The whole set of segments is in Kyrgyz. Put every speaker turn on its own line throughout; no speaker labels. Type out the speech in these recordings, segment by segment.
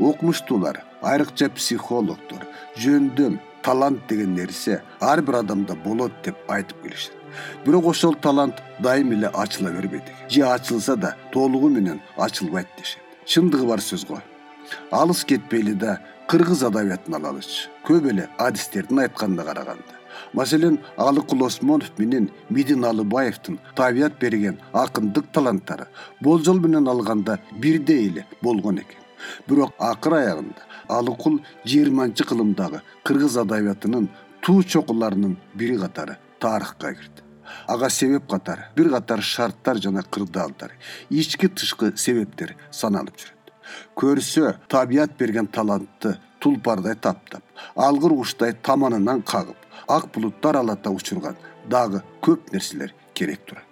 окумуштуулар айрыкча психологдор жөндөм талант деген нерсе ар бир адамда болот деп айтып келишет. Бирок ошол талант дайым эле ачыла бербейт. Же ачылса да толугу менен ачылбайт дешет. Чындыгы бар сөз го. Алыс кетпейли да кыргыз адабиятын алалычы көп эле адистердин айтканына караганда. Маселен алыкул осмонов менен мидин алыбаевдин табият берген акындык таланттары болжол менен алганда бирдей эле болгон экен бирок акыр аягында алыкул жыйырманчы кылымдагы кыргыз адабиятынын туу чокуларынын бири катары тарыхка кирди. Ага себеп катары бир катар шарттар жана кырдаалдар ички тышкы себептер саналып жүрөт. Көрсө табият берген талантты тулпардай таптап алгыр куштай таманынан кагып ак булуттар алата учурган дагы көп нерселер керек турат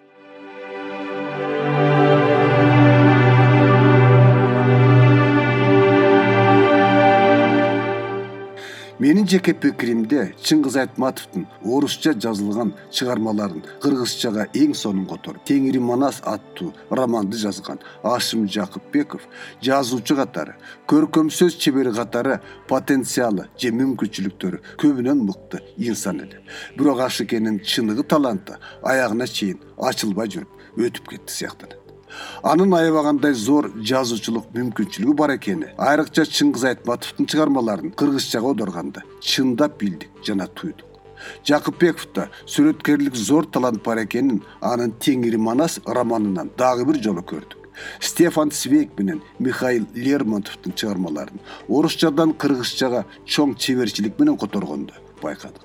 менин жеке пикиримде чыңгыз айтматовдун орусча жазылган чыгармаларын кыргызчага эң сонун которуп теңири манас аттуу романды жазган ашым жакыпбеков жазуучу катары көркөм сөз чебери катары потенциалы же мүмкүнчүлүктөрү көбүнөн мыкты инсан эле. Бирок ашыкенин чыныгы таланты аягына чейин ачылбай жүрүп өтүп кетти сыяктанат анын аябагандай зор жазуучулук мүмкүнчүлүгү бар экени. Айрыкча чыңгыз айтматовдун чыгармаларын кыргызчага оодоргондо чындап билдик жана туйдук. Жакыпбековдо сүрөткерлик зор талант бар экенин анын теңири манас романынан дагы бир жолу көрдүк. Стефан свейк менен михаил лермонтовдун чыгармаларын орусчадан кыргызчага чоң чеберчилик менен которгондо байкадык.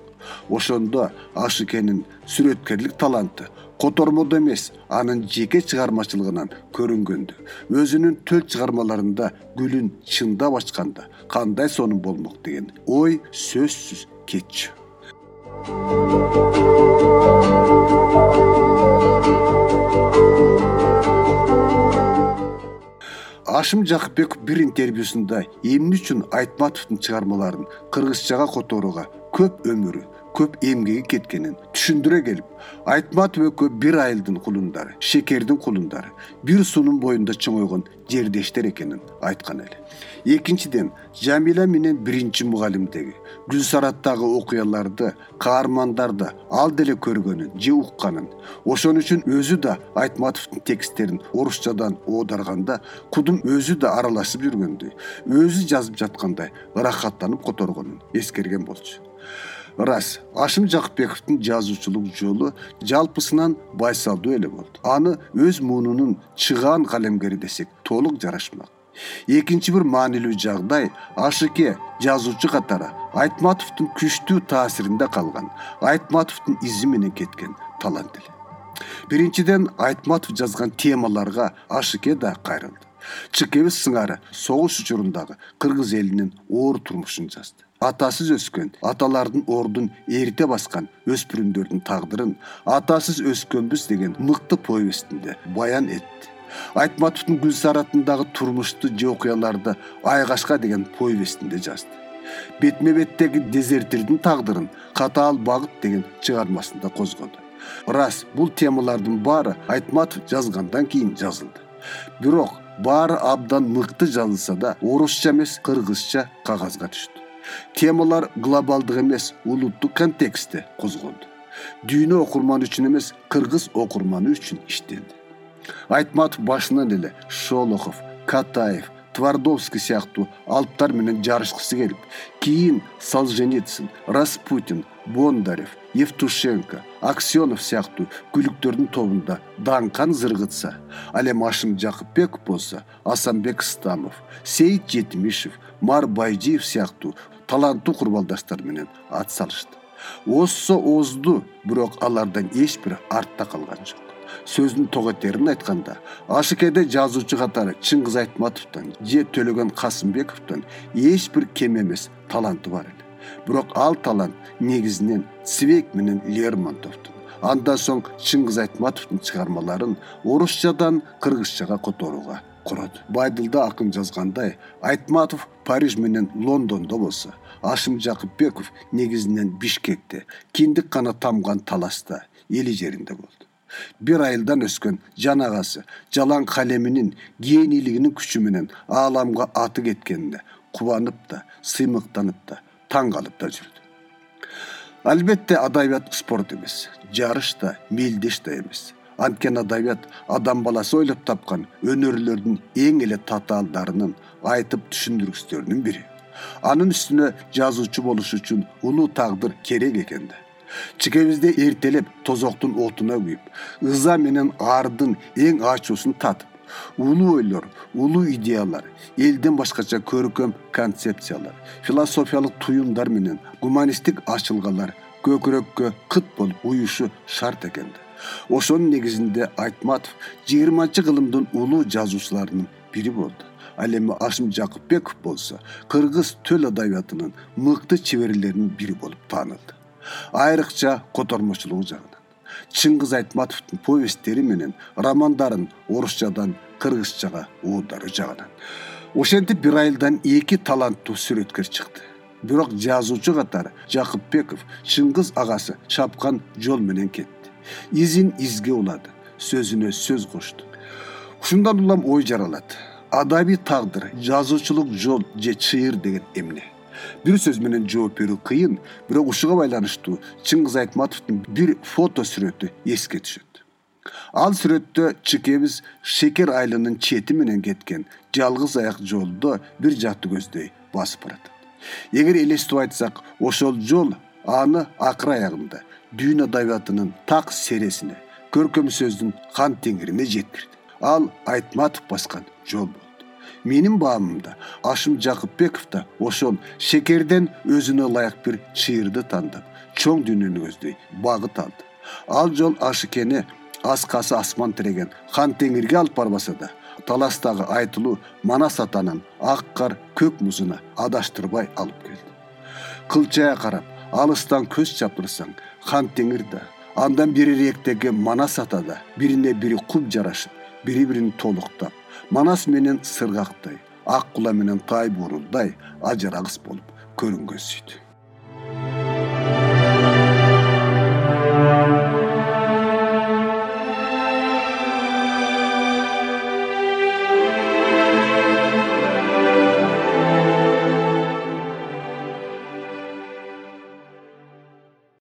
Ошондо ашыкенин сүрөткерлик таланты котормодо эмес анын жеке чыгармачылыгынан көрүнгөндү. Өзүнүн төл чыгармаларында гүлүн чындап ачканда кандай сонун болмок деген ой сөзсүз кетчү ашым жакыпбеков бир интервьюсунда эмне үчүн айтматовдун чыгармаларын кыргызчага которууга көп өмүрү көп эмгеги кеткенин түшүндүрө келип айтматов экөө бир айылдын кулундары шекердин кулундары бир суунун боюнда чоңойгон жердештер экенин айткан эле. Экинчиден жамиля менен биринчи мугалимдеги гүлсараттагы окуяларды каармандарды ал деле көргөнүн же укканын ошон үчүн өзү да айтматовдун тексттерин орусчадан оодарганда кудум өзү да аралашып жүргөндөй өзү жазып жаткандай ырахаттанып которгонун эскерген болчу ырас ашым жакыпбековдун жазуучулук жолу жалпысынан байсалдуу эле болду. Аны өз муунунун чыгаан калемгери десек толук жарашмак. Экинчи бир маанилүү жагдай ашыке жазуучу катары айтматовдун күчтүү таасиринде калган айтматовдун изи менен кеткен талант эле. Биринчиден айтматов жазган темаларга ашыке да кайрылды. Чыкебиз сыңары согуш учурундагы кыргыз элинин оор турмушун жазды атасыз өскөн аталардын ордун эрите баскан өспүрүмдөрдүн тагдырын атасыз өскөнбүз деген мыкты повестинде баян этти. Айтматовдун гүлсаратындагы турмушту же окуяларды айкашка деген повестинде жазды. Бетме беттеги дезертирдин тагдырын катаал багыт деген чыгармасында козгоду. Ырас бул темалардын баары айтматов жазгандан кийин жазылды. Бирок баары абдан мыкты жазылса да орусча эмес кыргызча кагазга түштү темалар глобалдык эмес улуттук контекстте козголду дүйнө окурманы үчүн эмес кыргыз окурманы үчүн иштенди айтматов башынан эле шолохов катаев твардовский сыяктуу алыптар менен жарышкысы келип кийин солженицын распутин бондарев евтушенко аксенов сыяктуу күлүктөрдүн тобунда даңкан зыргытса ал эми ашым жакыпбеков болсо асанбек стамов сейит жетимишев мар байжиев сыяктуу таланттуу курбалдаштар менен ат салышты. Озсо озду бирок алардан эч бири артта калган жок. Сөздүн тогетерин айтканда ашыкеде жазуучу катары чыңгыз айтматовдон же төлөгөн касымбековдон эч бир кем эмес таланты бар эле бирок ал талант негизинен цвейк менен лермонтовдун. Андан соң чыңгыз айтматовдун чыгармаларын орусчадан кыргызчага которууга курат. Байдылда акын жазгандай айтматов париж менен лондондо болсо ашым жакыпбеков негизинен бишкекте киндик гана тамган таласта эли жеринде болду. Бир айылдан өскөн жан агасы жалаң калеминин генийлигинин күчү менен ааламга аты кеткенде кубанып да сыймыктанып да таң калып да жүрдү. Албетте адабият спорт эмес жарыш да мелдеш да эмес. Анткени адабият адам баласы ойлоп тапкан өнөрлөрдүн эң эле татаалдарынын айтып түшүндүргүчтөрүнүн бири. Анын үстүнө жазуучу болуш үчүн улуу тагдыр керек экен да. Чикебизде эртелеп тозоктун отуна күйүп ыза менен аардын эң ачуусун татып улуу ойлор улуу идеялар элден башкача көркөм концепциялар философиялык туюмдар менен гуманисттик ачылгалар көкүрөккө кыт болуп уюшу шарт экен ошонун негизинде айтматов жыйырманчы кылымдын улуу жазуучуларынын бири болду. Ал эми ашим жакыпбеков болсо кыргыз төл адабиятынын мыкты чеберлеринин бири болуп таанылды. Айрыкча котормочулугу жагынан чыңгыз айтматовдун повесттери менен романдарын орусчадан кыргызчага оодаруу жагынан. Ошентип бир айылдан эки таланттуу сүрөткөр чыкты. Бирок жазуучу катары жакыпбеков чыңгыз агасы чапкан жол менен кетти. Изин изге улады сөзүнө сөз кошту ушундан улам ой жаралат. Адабий тагдыр жазуучулук жол же чыйыр деген эмне бир сөз менен жооп берүү кыйын бирок ушуга байланыштуу чыңгыз айтматовдун бир фото сүрөтү эске түшөт. Ал сүрөттө чыкебиз шекер айылынын чети менен кеткен жалгыз аяк жолдо бир жакты көздөй басып баратат эгер элестетип айтсак ошол жол аны акыр аягында дүйнө адабиятынын так сересине көркөм сөздүн кан теңирине жеткирди. Ал айтматов баскан жол менин баамымда ашым жакыпбеков да ошол шекерден өзүнө ылайык бир чыйырды тандап чоң дүйнөнү көздөй багыт алды ал жол ашыкени аскасы асман тиреген кан теңирге алып барбаса да таластагы айтылуу манас атанын ак кар көк музуна адаштырбай алып келди. Кылчая карап алыстан көз чаптырсаң кан теңир да андан берирээктеги манас ата да бирине бири куп жарашып бири бирин толуктап манас менен сыргактай ак кула менен тай буурулдай ажырагыс болуп көрүнгөнсүйдү